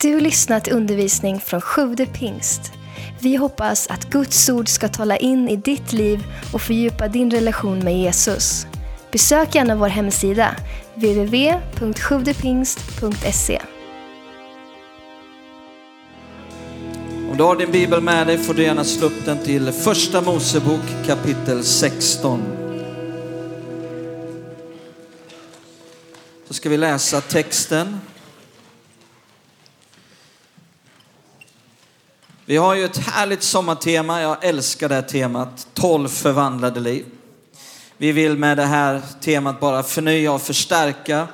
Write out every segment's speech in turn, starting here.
Du har lyssnat till undervisning från Sjude pingst. Vi hoppas att Guds ord ska tala in i ditt liv och fördjupa din relation med Jesus. Besök gärna vår hemsida, www.sjuvdepingst.se. Om du har din bibel med dig får du gärna slå upp den till Första Mosebok kapitel 16. Så ska vi läsa texten. Vi har ju ett härligt sommartema, jag älskar det här temat, 12 förvandlade liv. Vi vill med det här temat bara förnya och förstärka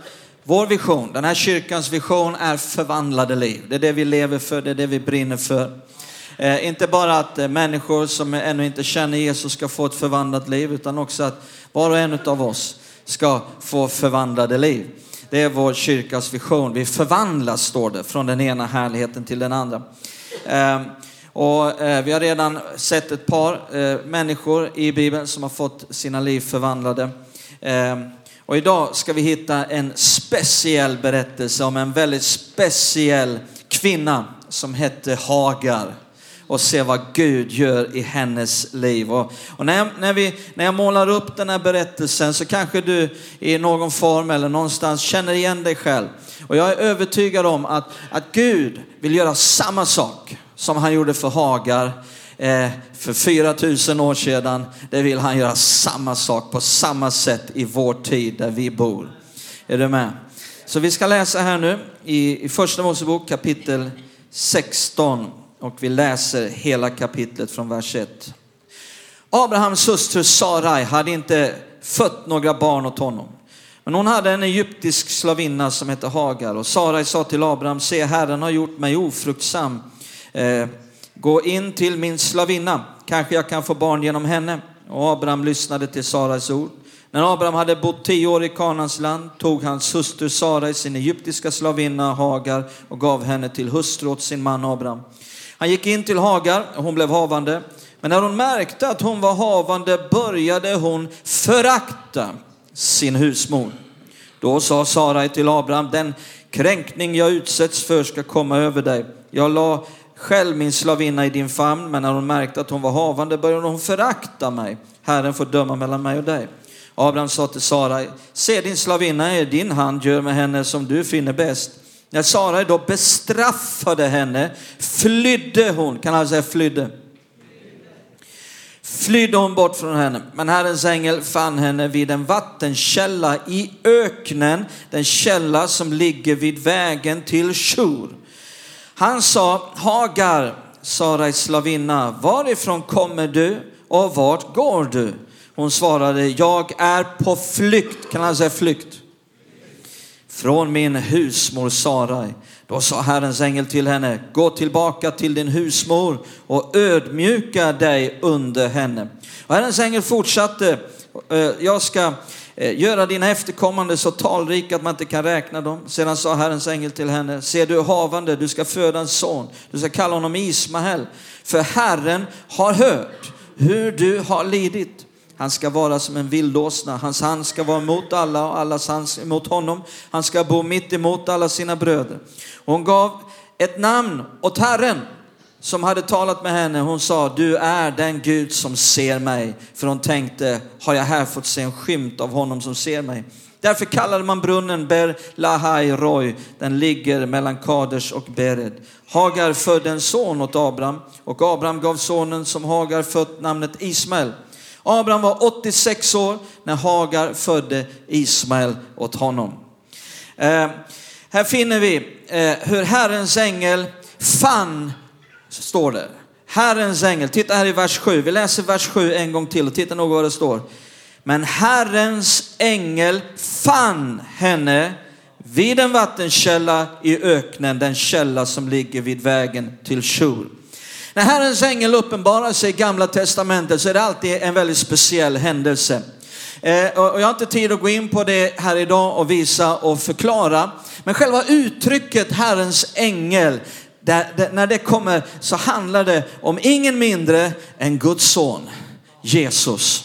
vår vision. Den här kyrkans vision är förvandlade liv. Det är det vi lever för, det är det vi brinner för. Eh, inte bara att eh, människor som ännu inte känner Jesus ska få ett förvandlat liv, utan också att var och en av oss ska få förvandlade liv. Det är vår kyrkas vision. Vi förvandlas, står det, från den ena härligheten till den andra. Eh, och eh, vi har redan sett ett par eh, människor i Bibeln som har fått sina liv förvandlade. Eh, och idag ska vi hitta en speciell berättelse om en väldigt speciell kvinna som hette Hagar och se vad Gud gör i hennes liv. Och, och när, jag, när, vi, när jag målar upp den här berättelsen så kanske du i någon form eller någonstans känner igen dig själv. Och jag är övertygad om att, att Gud vill göra samma sak som han gjorde för Hagar eh, för 4000 år sedan. Det vill han göra samma sak på samma sätt i vår tid där vi bor. Är du med? Så vi ska läsa här nu i, i första Mosebok kapitel 16 och vi läser hela kapitlet från vers 1. Abrahams hustru Sarai hade inte fött några barn åt honom. Men hon hade en egyptisk slavinna som hette Hagar och Sarai sa till Abraham, se Herren har gjort mig ofruktsam. Eh, gå in till min slavinna, kanske jag kan få barn genom henne. Och Abraham lyssnade till Saras ord. När Abraham hade bott tio år i Kanans land tog hans hustru Sarai sin egyptiska slavinna Hagar och gav henne till hustru åt sin man Abraham. Han gick in till Hagar och hon blev havande. Men när hon märkte att hon var havande började hon förakta sin husmor. Då sa Sarai till Abraham, den kränkning jag utsätts för ska komma över dig. Jag la själv min slavinna i din famn, men när hon märkte att hon var havande började hon förakta mig. Herren får döma mellan mig och dig. Abraham sa till Sara, se din slavinna är din hand, gör med henne som du finner bäst. När Sarai då bestraffade henne flydde hon, kan alla säga flydde? Flydde hon bort från henne, men Herrens ängel fann henne vid en vattenkälla i öknen, den källa som ligger vid vägen till Shur. Han sa, Hagar, Sarais slavinna, varifrån kommer du och vart går du? Hon svarade, jag är på flykt, kan han säga flykt? Från min husmor Sarai. Då sa Herrens ängel till henne, gå tillbaka till din husmor och ödmjuka dig under henne. Och Herrens ängel fortsatte, eh, jag ska Eh, göra dina efterkommande så talrika att man inte kan räkna dem. Sedan sa Herrens ängel till henne, se du är havande, du ska föda en son, du ska kalla honom Ismael. För Herren har hört hur du har lidit. Han ska vara som en vildåsna. Hans hand ska vara mot alla och allas hand emot honom. Han ska bo mitt emot alla sina bröder. Hon gav ett namn åt Herren som hade talat med henne. Hon sa, du är den Gud som ser mig. För hon tänkte, har jag här fått se en skymt av honom som ser mig? Därför kallade man brunnen Ber Lahai Roy. Den ligger mellan Kaders och Bered. Hagar födde en son åt Abraham och Abraham gav sonen som Hagar fött namnet Ismael. Abraham var 86 år när Hagar födde Ismael åt honom. Eh, här finner vi eh, hur Herrens ängel fann, står det. Herrens ängel, titta här i vers 7. Vi läser vers 7 en gång till och titta nog vad det står. Men Herrens ängel fann henne vid en vattenkälla i öknen, den källa som ligger vid vägen till Shur. När Herrens ängel uppenbarar sig i Gamla Testamentet så är det alltid en väldigt speciell händelse. Eh, och jag har inte tid att gå in på det här idag och visa och förklara. Men själva uttrycket Herrens ängel, där, där, när det kommer så handlar det om ingen mindre än Guds son, Jesus.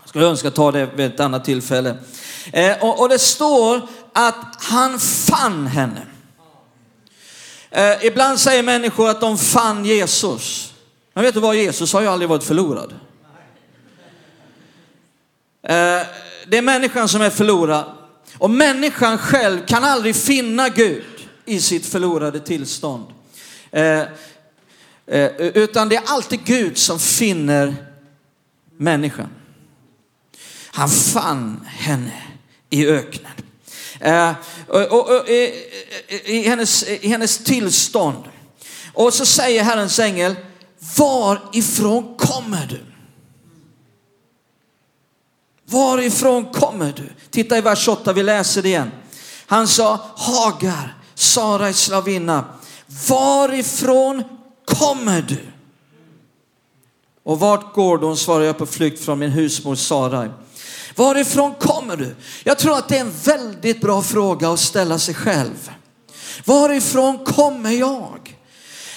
Jag skulle önska ta det vid ett annat tillfälle. Eh, och, och det står att han fann henne. Eh, ibland säger människor att de fann Jesus. Men vet du vad, Jesus har ju aldrig varit förlorad. Eh, det är människan som är förlorad. Och människan själv kan aldrig finna Gud i sitt förlorade tillstånd. Eh, eh, utan det är alltid Gud som finner människan. Han fann henne i öknen. Eh, och, och, och, i, i, hennes, I hennes tillstånd. Och så säger Herrens ängel, varifrån kommer du? Varifrån kommer du? Titta i vers 8, vi läser det igen. Han sa, Hagar, Sarais slavinna, varifrån kommer du? Och vart går du? Hon svarar jag på flykt från min husmor Sarai. Varifrån kommer du? Jag tror att det är en väldigt bra fråga att ställa sig själv. Varifrån kommer jag?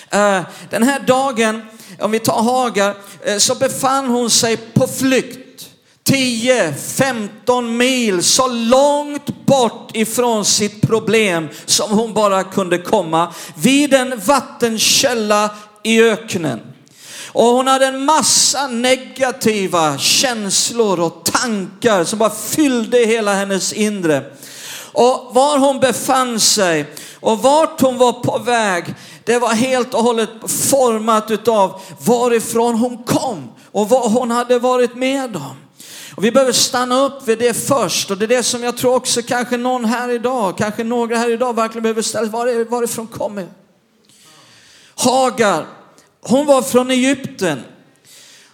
Eh, den här dagen, om vi tar Hagar, eh, så befann hon sig på flykt 10-15 mil så långt bort ifrån sitt problem som hon bara kunde komma vid en vattenkälla i öknen. Och hon hade en massa negativa känslor och tankar som bara fyllde hela hennes inre. Och var hon befann sig och vart hon var på väg, det var helt och hållet format utav varifrån hon kom och vad hon hade varit med om. Och vi behöver stanna upp vid det först och det är det som jag tror också kanske någon här idag, kanske några här idag verkligen behöver ställa var, varifrån kommer? Hagar, hon var från Egypten.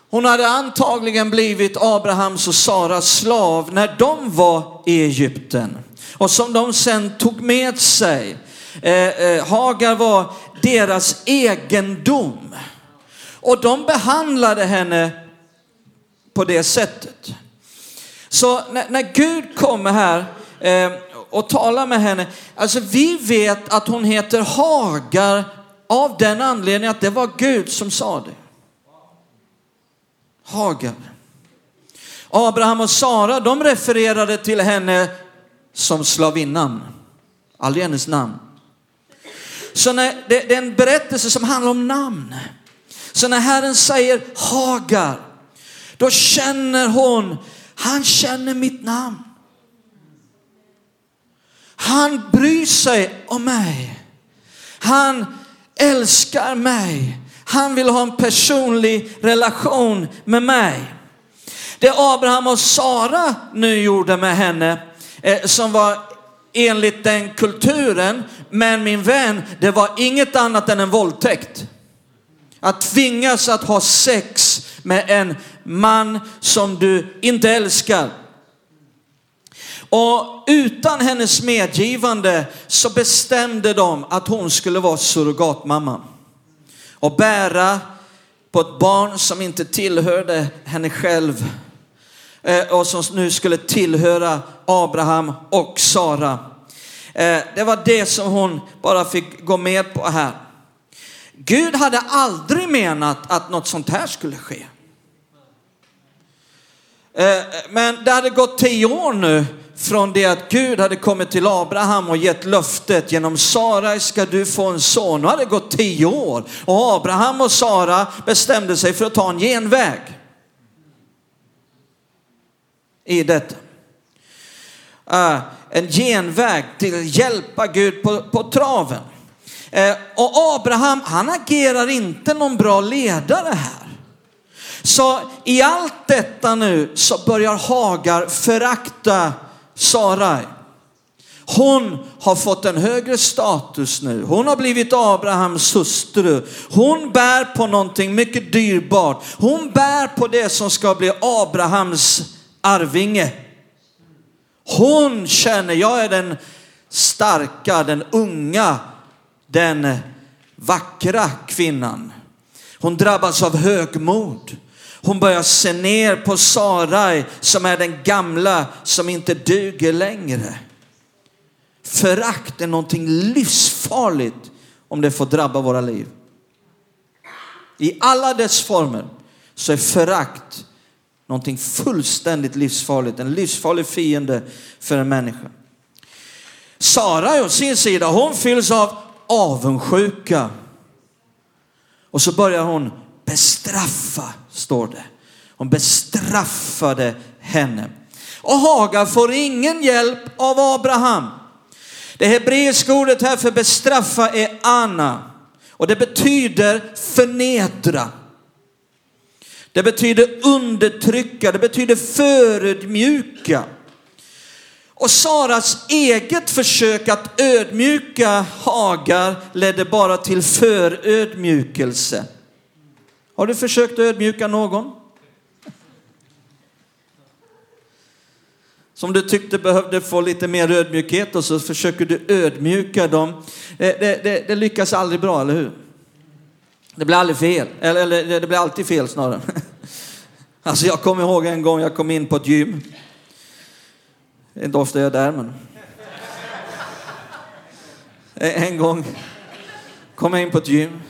Hon hade antagligen blivit Abrahams och Saras slav när de var i Egypten och som de sen tog med sig. Eh, eh, Hagar var deras egendom och de behandlade henne på det sättet. Så när, när Gud kommer här eh, och talar med henne, alltså vi vet att hon heter Hagar av den anledningen att det var Gud som sa det. Hagar. Abraham och Sara, de refererade till henne som slavinnan. Aldrig hennes namn. Så när, det, det är en berättelse som handlar om namn. Så när Herren säger Hagar, då känner hon han känner mitt namn. Han bryr sig om mig. Han älskar mig. Han vill ha en personlig relation med mig. Det Abraham och Sara nu gjorde med henne, eh, som var enligt den kulturen, men min vän, det var inget annat än en våldtäkt. Att tvingas att ha sex med en man som du inte älskar. Och utan hennes medgivande så bestämde de att hon skulle vara surrogatmamma och bära på ett barn som inte tillhörde henne själv eh, och som nu skulle tillhöra Abraham och Sara. Eh, det var det som hon bara fick gå med på här. Gud hade aldrig menat att något sånt här skulle ske. Eh, men det hade gått tio år nu från det att Gud hade kommit till Abraham och gett löftet genom Sara ska du få en son. Nu hade det gått tio år och Abraham och Sara bestämde sig för att ta en genväg i detta. Eh, en genväg till att hjälpa Gud på, på traven. Eh, och Abraham, han agerar inte någon bra ledare här. Så i allt detta nu så börjar Hagar förakta Sarai. Hon har fått en högre status nu. Hon har blivit Abrahams hustru. Hon bär på någonting mycket dyrbart. Hon bär på det som ska bli Abrahams arvinge. Hon känner, jag är den starka, den unga, den vackra kvinnan. Hon drabbas av högmod. Hon börjar se ner på Sarai som är den gamla som inte duger längre. Förakt är någonting livsfarligt om det får drabba våra liv. I alla dess former så är förakt någonting fullständigt livsfarligt. En livsfarlig fiende för en människa. Sara å sin sida, hon fylls av avundsjuka. Och så börjar hon bestraffa, står det. Hon bestraffade henne. Och Hagar får ingen hjälp av Abraham. Det hebreiska ordet här för bestraffa är Anna och det betyder förnedra. Det betyder undertrycka, det betyder förödmjuka. Och Saras eget försök att ödmjuka Hagar ledde bara till förödmjukelse. Har du försökt ödmjuka någon? Som du tyckte behövde få lite mer ödmjukhet och så försöker du ödmjuka dem. Eh, det, det, det, lyckas aldrig bra, eller hur? Det blir aldrig fel, eller, eller det blir alltid fel snarare. Alltså jag kommer ihåg en gång jag kom in på ett gym. Det är inte ofta jag är där men. Eh, en gång kom jag in på ett gym.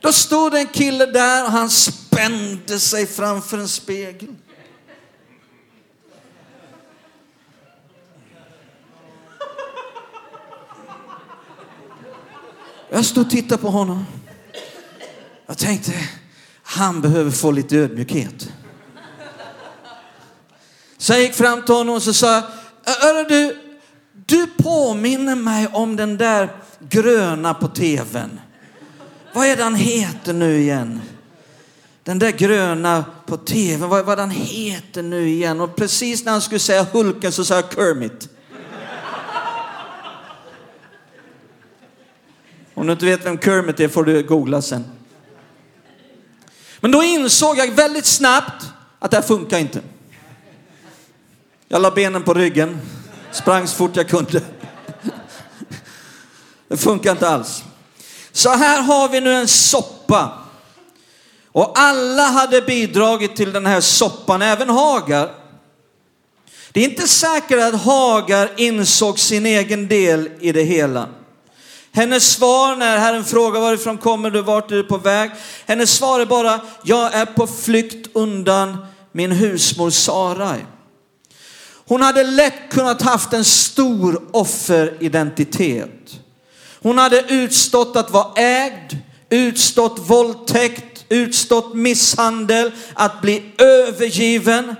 Då stod det en kille där och han spände sig framför en spegel. Jag stod och tittade på honom. Jag tänkte, han behöver få lite ödmjukhet. Så jag gick fram till honom och så sa jag, du, du påminner mig om den där gröna på tvn. Vad är det han heter nu igen? Den där gröna på tv, vad, vad han heter nu igen? Och precis när han skulle säga Hulken så sa jag Kermit. Om du inte vet vem Kermit är får du googla sen. Men då insåg jag väldigt snabbt att det här funkar inte. Jag la benen på ryggen, sprang så fort jag kunde. Det funkar inte alls. Så här har vi nu en soppa. Och alla hade bidragit till den här soppan, även Hagar. Det är inte säkert att Hagar insåg sin egen del i det hela. Hennes svar när Herren frågar varifrån kommer du, vart är du på väg? Hennes svar är bara, jag är på flykt undan min husmor Sarai. Hon hade lätt kunnat haft en stor offeridentitet. Hon hade utstått att vara ägd, utstått våldtäkt, utstått misshandel, att bli övergiven.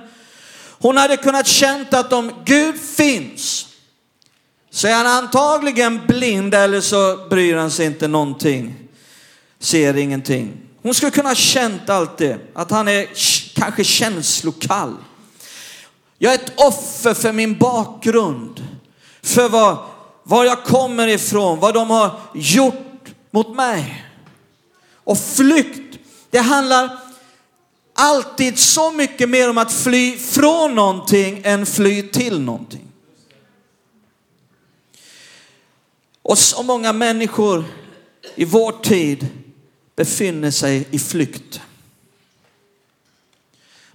Hon hade kunnat känt att om Gud finns så är han antagligen blind eller så bryr han sig inte någonting, ser ingenting. Hon skulle kunna känt allt det, att han är kanske känslokall. Jag är ett offer för min bakgrund, för vad, var jag kommer ifrån, vad de har gjort mot mig. Och flykt, det handlar alltid så mycket mer om att fly från någonting än fly till någonting. Och så många människor i vår tid befinner sig i flykt.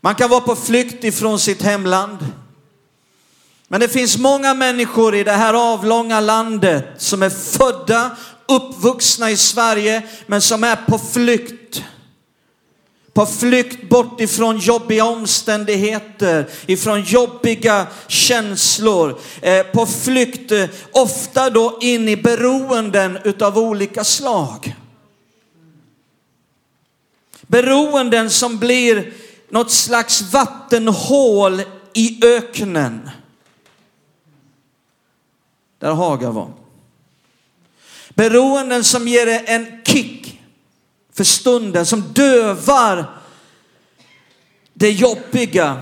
Man kan vara på flykt ifrån sitt hemland. Men det finns många människor i det här avlånga landet som är födda, uppvuxna i Sverige, men som är på flykt. På flykt bort ifrån jobbiga omständigheter, ifrån jobbiga känslor. Eh, på flykt, eh, ofta då in i beroenden utav olika slag. Beroenden som blir något slags vattenhål i öknen. Där Hagar var. Beroenden som ger en kick för stunden, som dövar det jobbiga.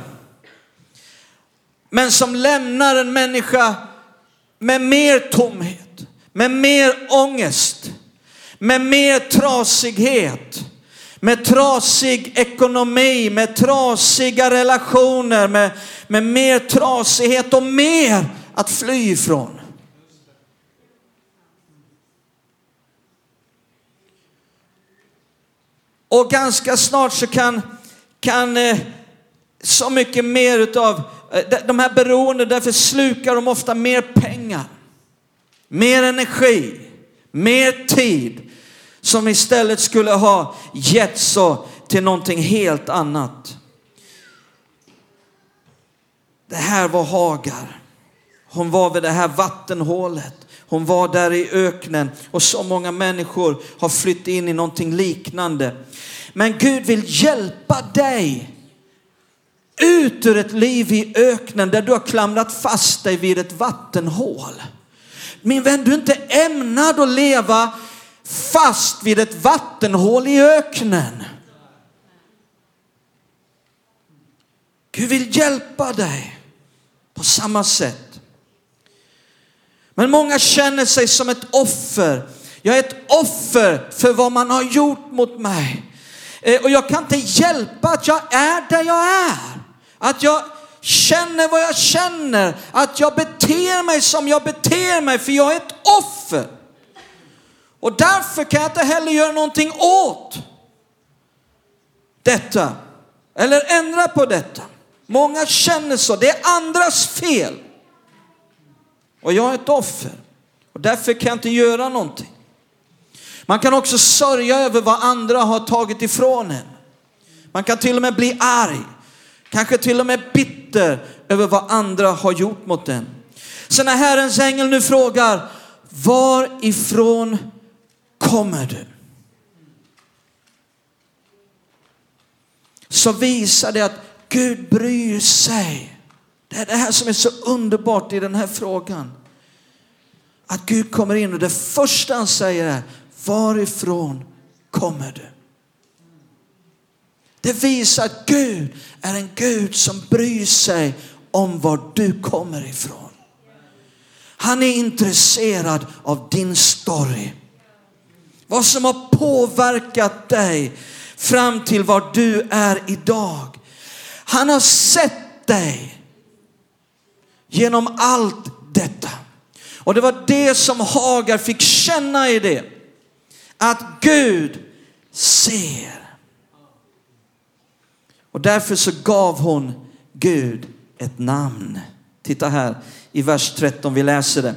Men som lämnar en människa med mer tomhet, med mer ångest, med mer trasighet med trasig ekonomi, med trasiga relationer, med, med mer trasighet och mer att fly ifrån. Och ganska snart så kan, kan eh, så mycket mer utav eh, de här beroende, därför slukar de ofta mer pengar, mer energi, mer tid, som istället skulle ha getts till någonting helt annat. Det här var Hagar. Hon var vid det här vattenhålet. Hon var där i öknen och så många människor har flytt in i någonting liknande. Men Gud vill hjälpa dig ut ur ett liv i öknen där du har klamrat fast dig vid ett vattenhål. Min vän, du är inte ämnad att leva fast vid ett vattenhål i öknen. Gud vill hjälpa dig på samma sätt. Men många känner sig som ett offer. Jag är ett offer för vad man har gjort mot mig. Eh, och jag kan inte hjälpa att jag är där jag är. Att jag känner vad jag känner. Att jag beter mig som jag beter mig för jag är ett offer. Och därför kan jag inte heller göra någonting åt detta. Eller ändra på detta. Många känner så. Det är andras fel. Och jag är ett offer. Och därför kan jag inte göra någonting. Man kan också sörja över vad andra har tagit ifrån en. Man kan till och med bli arg. Kanske till och med bitter över vad andra har gjort mot en. Så när Herrens ängel nu frågar, varifrån kommer du? Så visar det att Gud bryr sig. Det är det här som är så underbart i den här frågan. Att Gud kommer in och det första han säger är, varifrån kommer du? Det visar att Gud är en Gud som bryr sig om var du kommer ifrån. Han är intresserad av din story. Vad som har påverkat dig fram till var du är idag. Han har sett dig genom allt detta. Och det var det som Hagar fick känna i det. Att Gud ser. Och därför så gav hon Gud ett namn. Titta här i vers 13, vi läser det.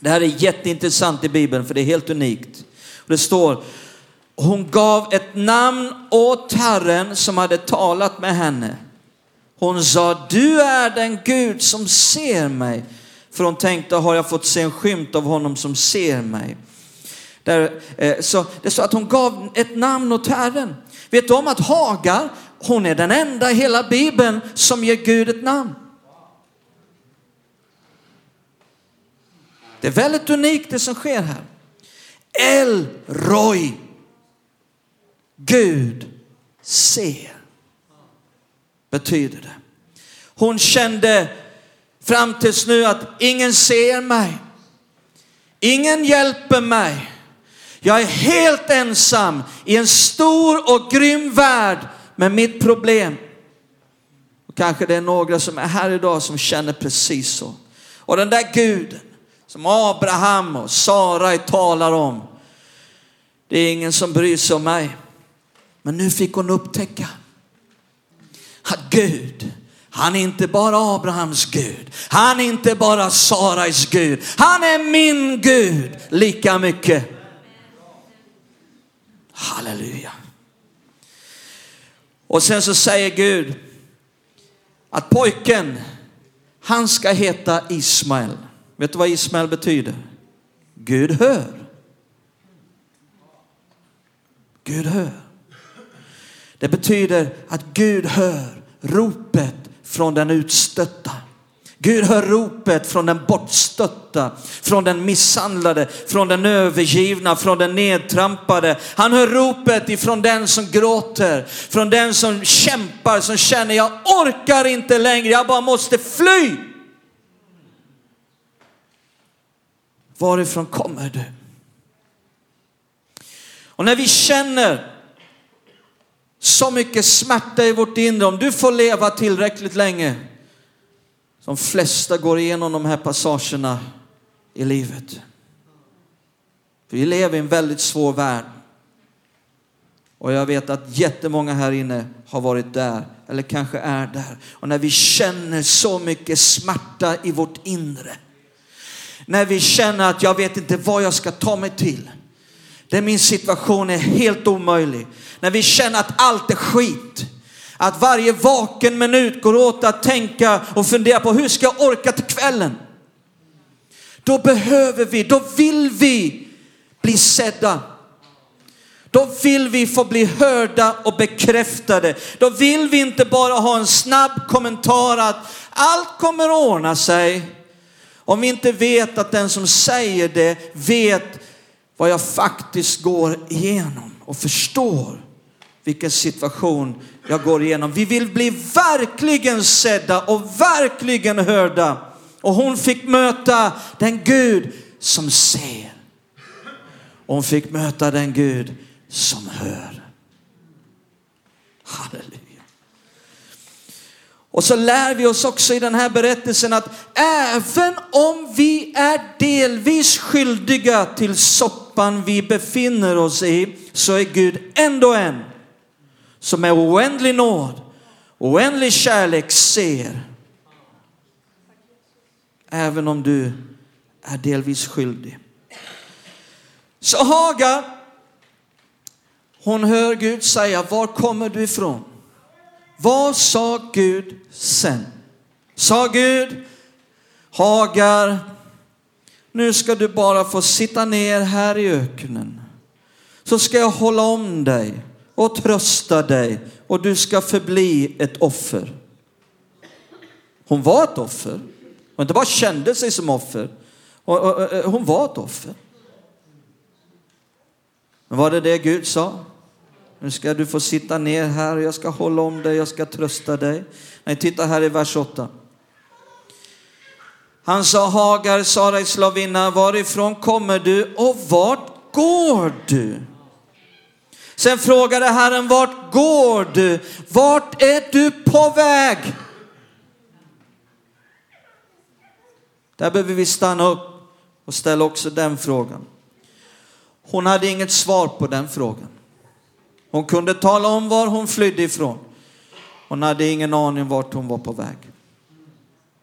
Det här är jätteintressant i Bibeln för det är helt unikt. Det står, hon gav ett namn åt Herren som hade talat med henne. Hon sa, du är den Gud som ser mig. För hon tänkte, har jag fått se en skymt av honom som ser mig? Där, eh, så det står att hon gav ett namn åt Herren. Vet du om att Hagar, hon är den enda i hela Bibeln som ger Gud ett namn. Det är väldigt unikt det som sker här. El Roy. Gud ser. Betyder det. Hon kände fram tills nu att ingen ser mig. Ingen hjälper mig. Jag är helt ensam i en stor och grym värld med mitt problem. Och kanske det är några som är här idag som känner precis så. Och den där guden som Abraham och Sarai talar om. Det är ingen som bryr sig om mig. Men nu fick hon upptäcka Gud, han är inte bara Abrahams Gud. Han är inte bara Sarais Gud. Han är min Gud lika mycket. Halleluja. Och sen så säger Gud att pojken, han ska heta Ismael. Vet du vad Ismael betyder? Gud hör. Gud hör. Det betyder att Gud hör ropet från den utstötta. Gud hör ropet från den bortstötta, från den misshandlade, från den övergivna, från den nedtrampade. Han hör ropet ifrån den som gråter, från den som kämpar, som känner jag orkar inte längre, jag bara måste fly. Varifrån kommer du? Och när vi känner så mycket smärta i vårt inre, om du får leva tillräckligt länge, de flesta går igenom de här passagerna i livet. Vi lever i en väldigt svår värld. Och jag vet att jättemånga här inne har varit där, eller kanske är där. Och när vi känner så mycket smärta i vårt inre. När vi känner att jag vet inte vad jag ska ta mig till. Där min situation är helt omöjlig. När vi känner att allt är skit. Att varje vaken minut går åt att tänka och fundera på hur ska jag orka till kvällen? då behöver vi, då vill vi bli sedda. Då vill vi få bli hörda och bekräftade. Då vill vi inte bara ha en snabb kommentar att allt kommer att ordna sig. Om vi inte vet att den som säger det vet vad jag faktiskt går igenom och förstår vilken situation jag går igenom. Vi vill bli verkligen sedda och verkligen hörda. Och hon fick möta den Gud som ser. Och hon fick möta den Gud som hör. Halleluja. Och så lär vi oss också i den här berättelsen att även om vi är delvis skyldiga till soppan vi befinner oss i så är Gud ändå en som är oändlig nåd, oändlig kärlek ser. Även om du är delvis skyldig. Så Haga, hon hör Gud säga, var kommer du ifrån? Vad sa Gud sen? Sa Gud, Hagar, nu ska du bara få sitta ner här i öknen. Så ska jag hålla om dig och trösta dig och du ska förbli ett offer. Hon var ett offer. Hon inte bara kände sig som offer. Eh, hon var ett offer. Men var det det Gud sa? Nu ska du få sitta ner här och jag ska hålla om dig, jag ska trösta dig. Nej, titta här i vers 8. Han sa Hagar, Sarais slavinna, varifrån kommer du och vart går du? Sen frågade Herren, vart går du? Vart är du på väg? Där behöver vi stanna upp och ställa också den frågan. Hon hade inget svar på den frågan. Hon kunde tala om var hon flydde ifrån. Hon hade ingen aning vart hon var på väg.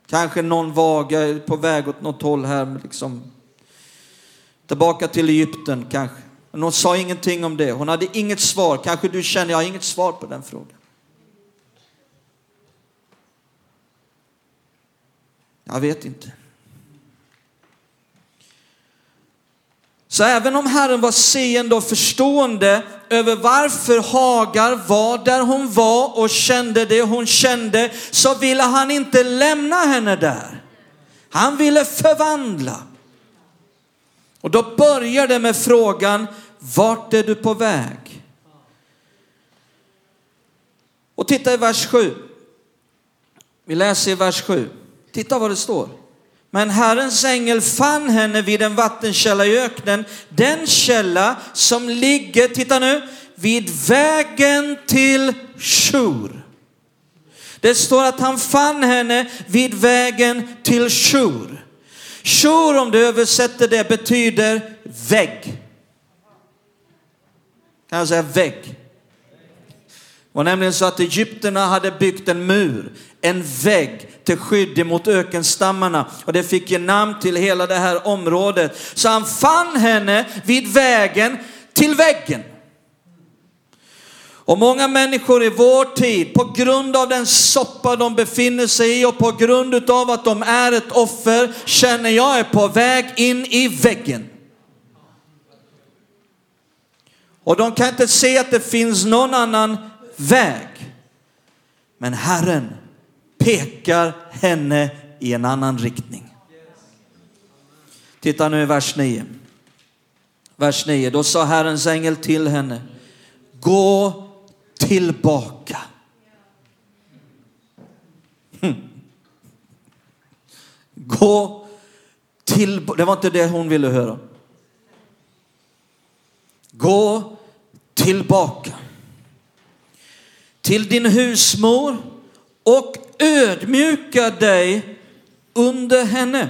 Kanske någon vaga på väg åt något håll här, liksom. Tillbaka till Egypten kanske. Men hon sa ingenting om det. Hon hade inget svar. Kanske du känner, jag har inget svar på den frågan. Jag vet inte. Så även om Herren var seende och förstående över varför Hagar var där hon var och kände det hon kände, så ville han inte lämna henne där. Han ville förvandla. Och då börjar det med frågan, vart är du på väg? Och titta i vers 7. Vi läser i vers 7. Titta vad det står. Men Herrens ängel fann henne vid en vattenkälla i öknen, den källa som ligger, titta nu, vid vägen till Shur. Det står att han fann henne vid vägen till Shur. Shur, om du översätter det, betyder vägg. Kan jag säga vägg? Det var nämligen så att egyptierna hade byggt en mur, en vägg till skydd emot ökenstammarna och det fick ge namn till hela det här området. Så han fann henne vid vägen till väggen. Och många människor i vår tid, på grund av den soppa de befinner sig i och på grund av att de är ett offer, känner jag är på väg in i väggen. Och de kan inte se att det finns någon annan väg. Men Herren pekar henne i en annan riktning. Titta nu i vers 9. Vers 9, då sa Herrens ängel till henne, gå tillbaka. Hm. Gå tillbaka. Det var inte det hon ville höra. Gå tillbaka till din husmor och ödmjuka dig under henne.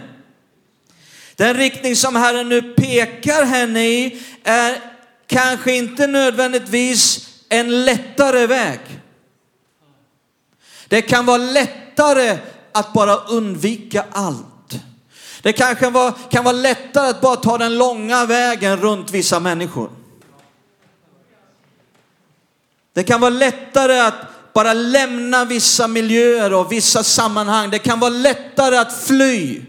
Den riktning som Herren nu pekar henne i är kanske inte nödvändigtvis en lättare väg. Det kan vara lättare att bara undvika allt. Det kanske var, kan vara lättare att bara ta den långa vägen runt vissa människor. Det kan vara lättare att bara lämna vissa miljöer och vissa sammanhang. Det kan vara lättare att fly.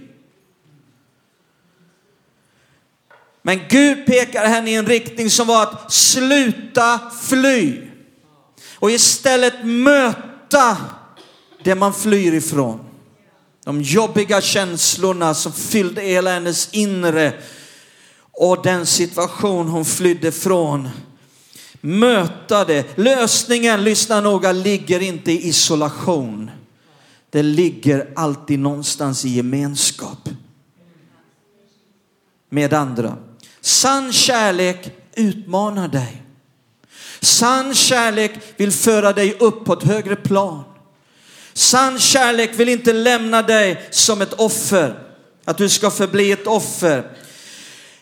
Men Gud pekar henne i en riktning som var att sluta fly och istället möta det man flyr ifrån. De jobbiga känslorna som fyllde hela hennes inre och den situation hon flydde från. Möta det. Lösningen, lyssna noga, ligger inte i isolation. Det ligger alltid någonstans i gemenskap med andra. Sann kärlek utmanar dig. Sann kärlek vill föra dig upp på ett högre plan. Sann kärlek vill inte lämna dig som ett offer, att du ska förbli ett offer.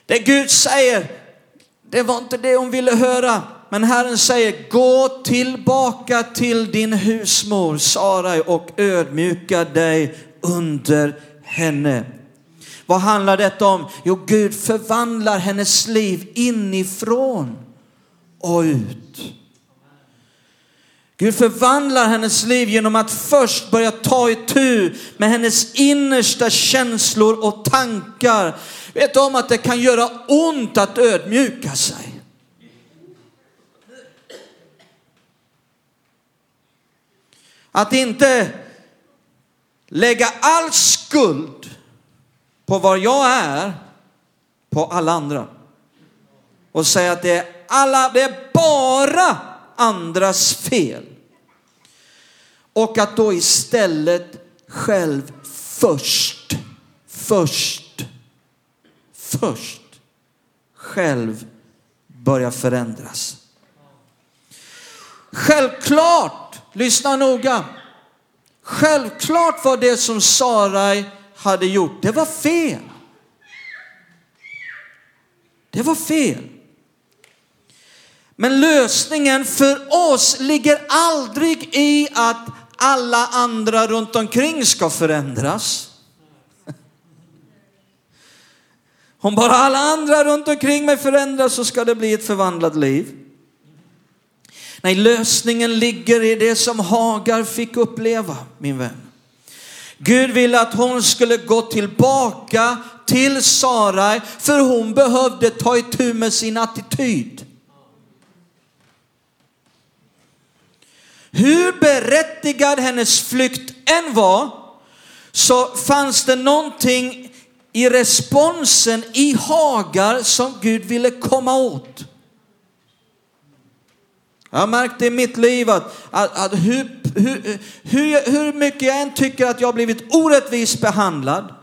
Det Gud säger, det var inte det hon ville höra. Men Herren säger, gå tillbaka till din husmor Sarai och ödmjuka dig under henne. Vad handlar detta om? Jo, Gud förvandlar hennes liv inifrån och ut. Gud förvandlar hennes liv genom att först börja ta itu med hennes innersta känslor och tankar. Vet om att det kan göra ont att ödmjuka sig? Att inte lägga all skuld på vad jag är på alla andra. Och säga att det är, alla, det är bara andras fel. Och att då istället själv först, först, först själv börja förändras. Självklart, lyssna noga. Självklart var det som Sarai hade gjort, det var fel. Det var fel. Men lösningen för oss ligger aldrig i att alla andra runt omkring ska förändras. Om bara alla andra runt omkring mig förändras så ska det bli ett förvandlat liv. Nej, lösningen ligger i det som Hagar fick uppleva, min vän. Gud ville att hon skulle gå tillbaka till Sarai för hon behövde ta itu med sin attityd. Hur berättigad hennes flykt än var så fanns det någonting i responsen i Hagar som Gud ville komma åt. Jag har märkt i mitt liv att, att, att hur, hur, hur, hur mycket jag än tycker att jag har blivit orättvist behandlad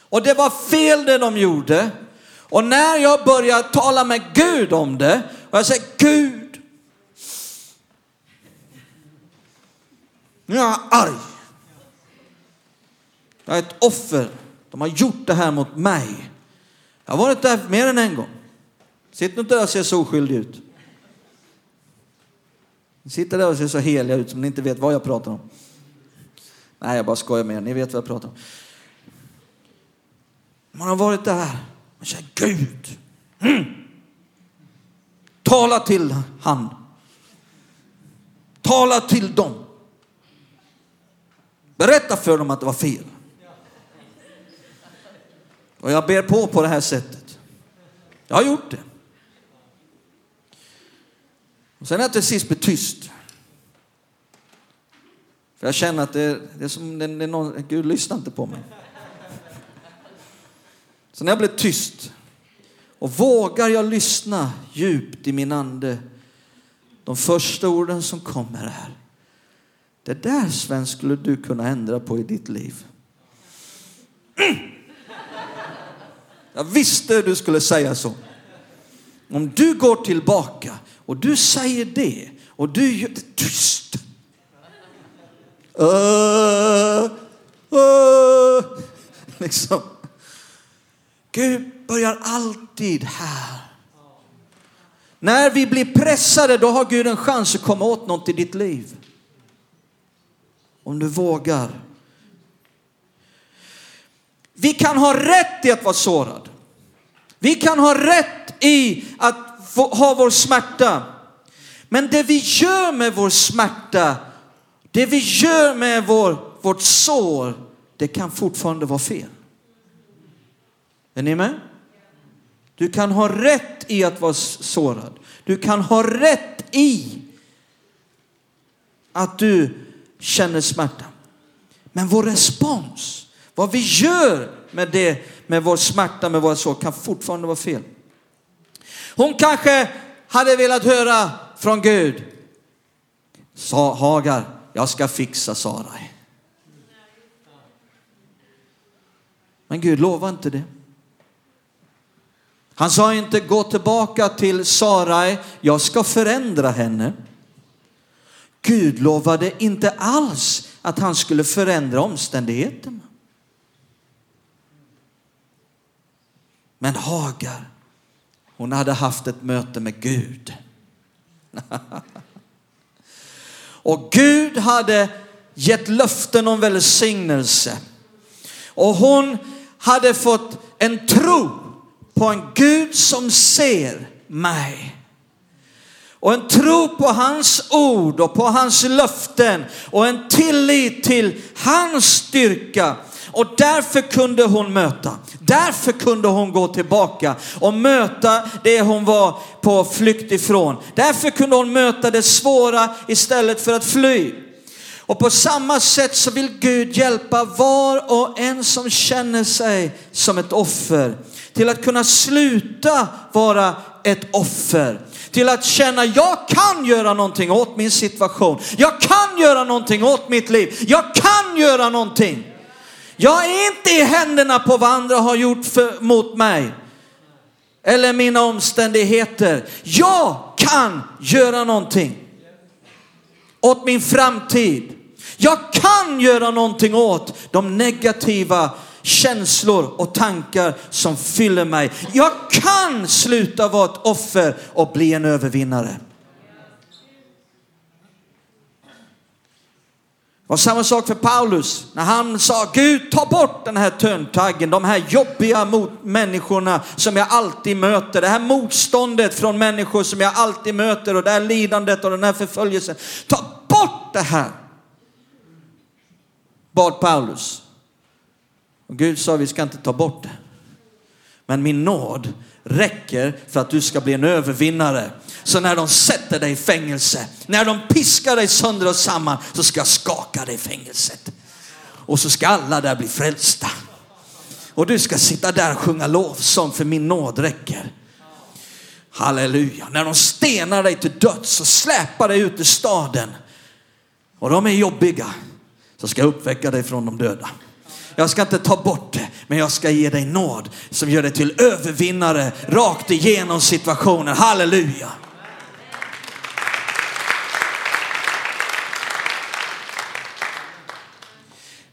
och det var fel det de gjorde. Och när jag börjar tala med Gud om det och jag säger Gud, nu är jag arg. Jag är ett offer. De har gjort det här mot mig. Jag har varit där mer än en gång. Sitt inte där och se så oskyldig ut. Ni sitter där och ser så heliga ut som ni inte vet vad jag pratar om. Nej, jag bara skojar med er. Ni vet vad jag pratar om. Man har varit där och säger Gud, mm. tala till han. Tala till dem. Berätta för dem att det var fel. Och jag ber på på det här sättet. Jag har gjort det. Och sen att till sist blir tyst. För jag känner att det, det är som det, det är någon, Gud lyssnar inte på mig. Så när jag blev tyst och vågar jag lyssna djupt i min ande, de första orden som kommer är, det där Sven skulle du kunna ändra på i ditt liv. Mm. Jag visste du skulle säga så. Om du går tillbaka och du säger det och du gör det tyst. Uh, uh, liksom. Gud börjar alltid här. När vi blir pressade då har Gud en chans att komma åt något i ditt liv. Om du vågar. Vi kan ha rätt i att vara sårad. Vi kan ha rätt i att ha vår smärta. Men det vi gör med vår smärta, det vi gör med vår, vårt sår, det kan fortfarande vara fel. Är ni med? Du kan ha rätt i att vara sårad. Du kan ha rätt i att du känner smärta. Men vår respons, vad vi gör med det, med vår smärta, med våra sår, kan fortfarande vara fel. Hon kanske hade velat höra från Gud, sa Hagar, jag ska fixa Sarai. Men Gud lovar inte det. Han sa inte gå tillbaka till Sarai, jag ska förändra henne. Gud lovade inte alls att han skulle förändra omständigheterna. Men Hagar, hon hade haft ett möte med Gud. Och Gud hade gett löften om välsignelse. Och hon hade fått en tro på en Gud som ser mig. Och en tro på hans ord och på hans löften och en tillit till hans styrka. Och därför kunde hon möta, därför kunde hon gå tillbaka och möta det hon var på flykt ifrån. Därför kunde hon möta det svåra istället för att fly. Och på samma sätt så vill Gud hjälpa var och en som känner sig som ett offer till att kunna sluta vara ett offer. Till att känna, jag kan göra någonting åt min situation. Jag kan göra någonting åt mitt liv. Jag kan göra någonting. Jag är inte i händerna på vad andra har gjort för, mot mig. Eller mina omständigheter. Jag kan göra någonting åt min framtid. Jag kan göra någonting åt de negativa känslor och tankar som fyller mig. Jag kan sluta vara ett offer och bli en övervinnare. Och samma sak för Paulus när han sa Gud ta bort den här töntaggen, de här jobbiga mot människorna som jag alltid möter, det här motståndet från människor som jag alltid möter och det här lidandet och den här förföljelsen. Ta bort det här. Bad Paulus. Och Gud sa vi ska inte ta bort det. Men min nåd räcker för att du ska bli en övervinnare. Så när de sätter dig i fängelse, när de piskar dig sönder och samman så ska jag skaka dig i fängelset. Och så ska alla där bli frälsta. Och du ska sitta där och sjunga lovsång för min nåd räcker. Halleluja. När de stenar dig till döds och släpar dig ut ur staden och de är jobbiga så ska jag uppväcka dig från de döda. Jag ska inte ta bort det, men jag ska ge dig nåd som gör dig till övervinnare rakt igenom situationen. Halleluja.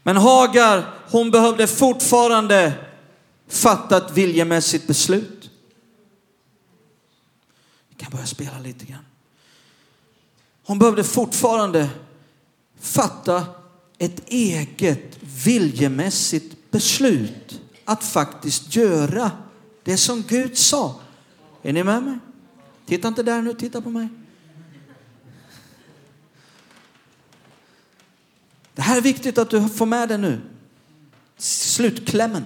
Men Hagar, hon behövde fortfarande fatta ett viljemässigt beslut. Vi kan börja spela lite grann. Hon behövde fortfarande fatta ett eget viljemässigt beslut att faktiskt göra det som Gud sa. Är ni med mig? Titta inte där nu, titta på mig. Det här är viktigt att du får med dig nu. Slutklämmen.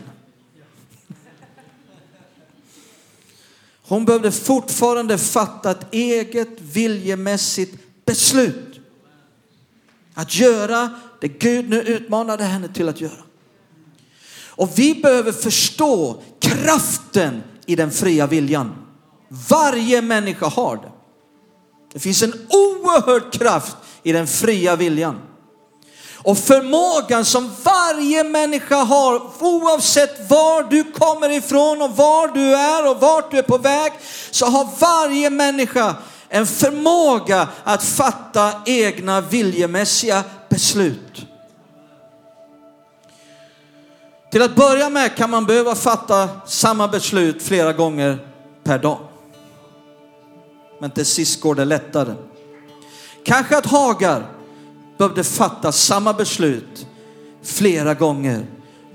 Hon behövde fortfarande fatta ett eget viljemässigt beslut. Att göra det Gud nu utmanade henne till att göra. Och vi behöver förstå kraften i den fria viljan. Varje människa har det. Det finns en oerhörd kraft i den fria viljan. Och förmågan som varje människa har, oavsett var du kommer ifrån och var du är och vart du är på väg, så har varje människa en förmåga att fatta egna viljemässiga beslut. Till att börja med kan man behöva fatta samma beslut flera gånger per dag. Men till sist går det lättare. Kanske att Hagar behövde fatta samma beslut flera gånger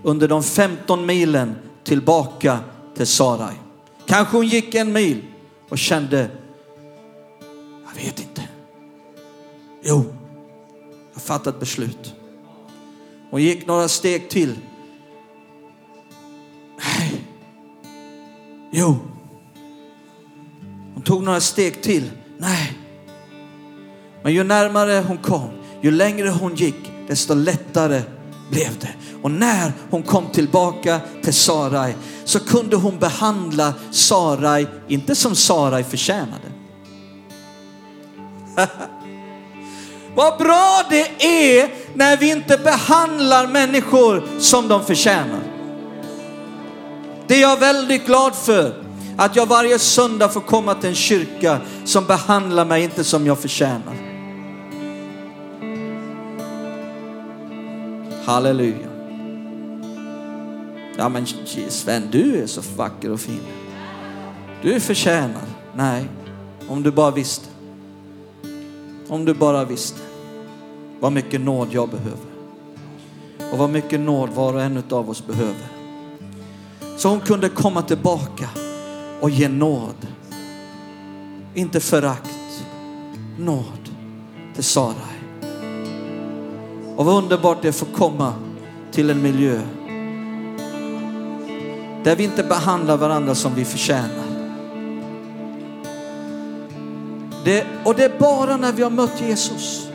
under de 15 milen tillbaka till Sarai. Kanske hon gick en mil och kände, jag vet inte. Jo, jag fattat beslut. Hon gick några steg till. Nej. Jo, Hon tog några steg till. Nej. Men ju närmare hon kom, ju längre hon gick, desto lättare blev det. Och när hon kom tillbaka till Sarai så kunde hon behandla Sarai, inte som Sarai förtjänade. Vad bra det är när vi inte behandlar människor som de förtjänar. Det är jag väldigt glad för. Att jag varje söndag får komma till en kyrka som behandlar mig inte som jag förtjänar. Halleluja. Ja men Sven, du är så vacker och fin. Du förtjänar. Nej, om du bara visste. Om du bara visste vad mycket nåd jag behöver. Och vad mycket nåd var och en av oss behöver. Så hon kunde komma tillbaka och ge nåd. Inte förakt, nåd till Sara. Och vad underbart det är att få komma till en miljö där vi inte behandlar varandra som vi förtjänar. Det, och det är bara när vi har mött Jesus.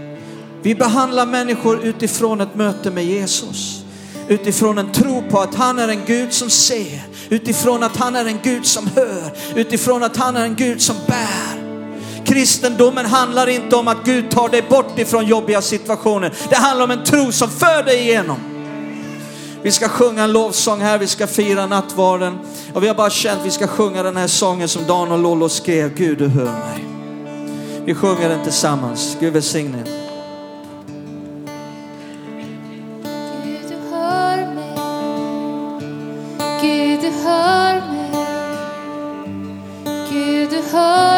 Vi behandlar människor utifrån ett möte med Jesus. Utifrån en tro på att han är en Gud som ser. Utifrån att han är en Gud som hör. Utifrån att han är en Gud som bär. Kristendomen handlar inte om att Gud tar dig bort ifrån jobbiga situationer. Det handlar om en tro som för dig igenom. Vi ska sjunga en lovsång här, vi ska fira nattvarden. Och vi har bara känt att vi ska sjunga den här sången som Dan och Lollo skrev, Gud du hör mig. Vi sjunger den tillsammans. Gud välsigne er. Gud du hör mig Gud du hör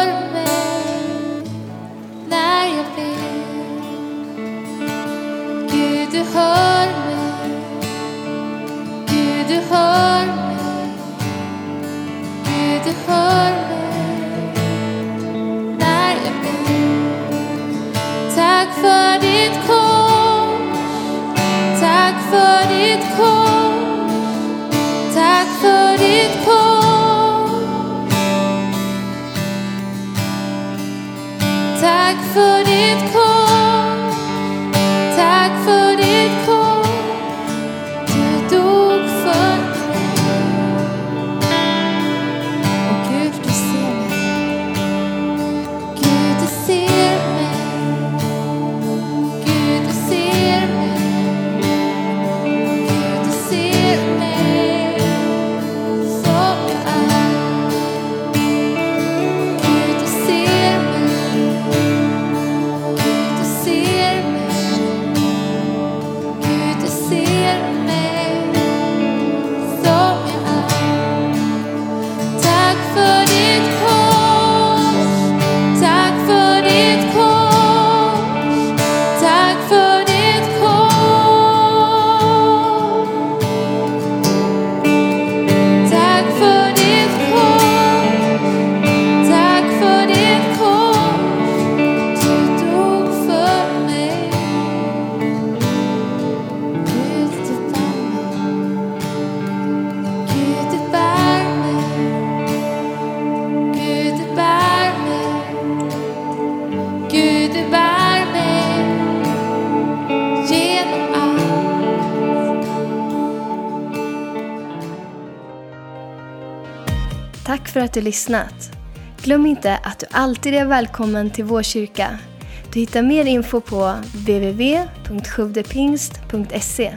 du lyssnat. Glöm inte att du alltid är välkommen till vår kyrka. Du hittar mer info på www.sjuvdepingst.se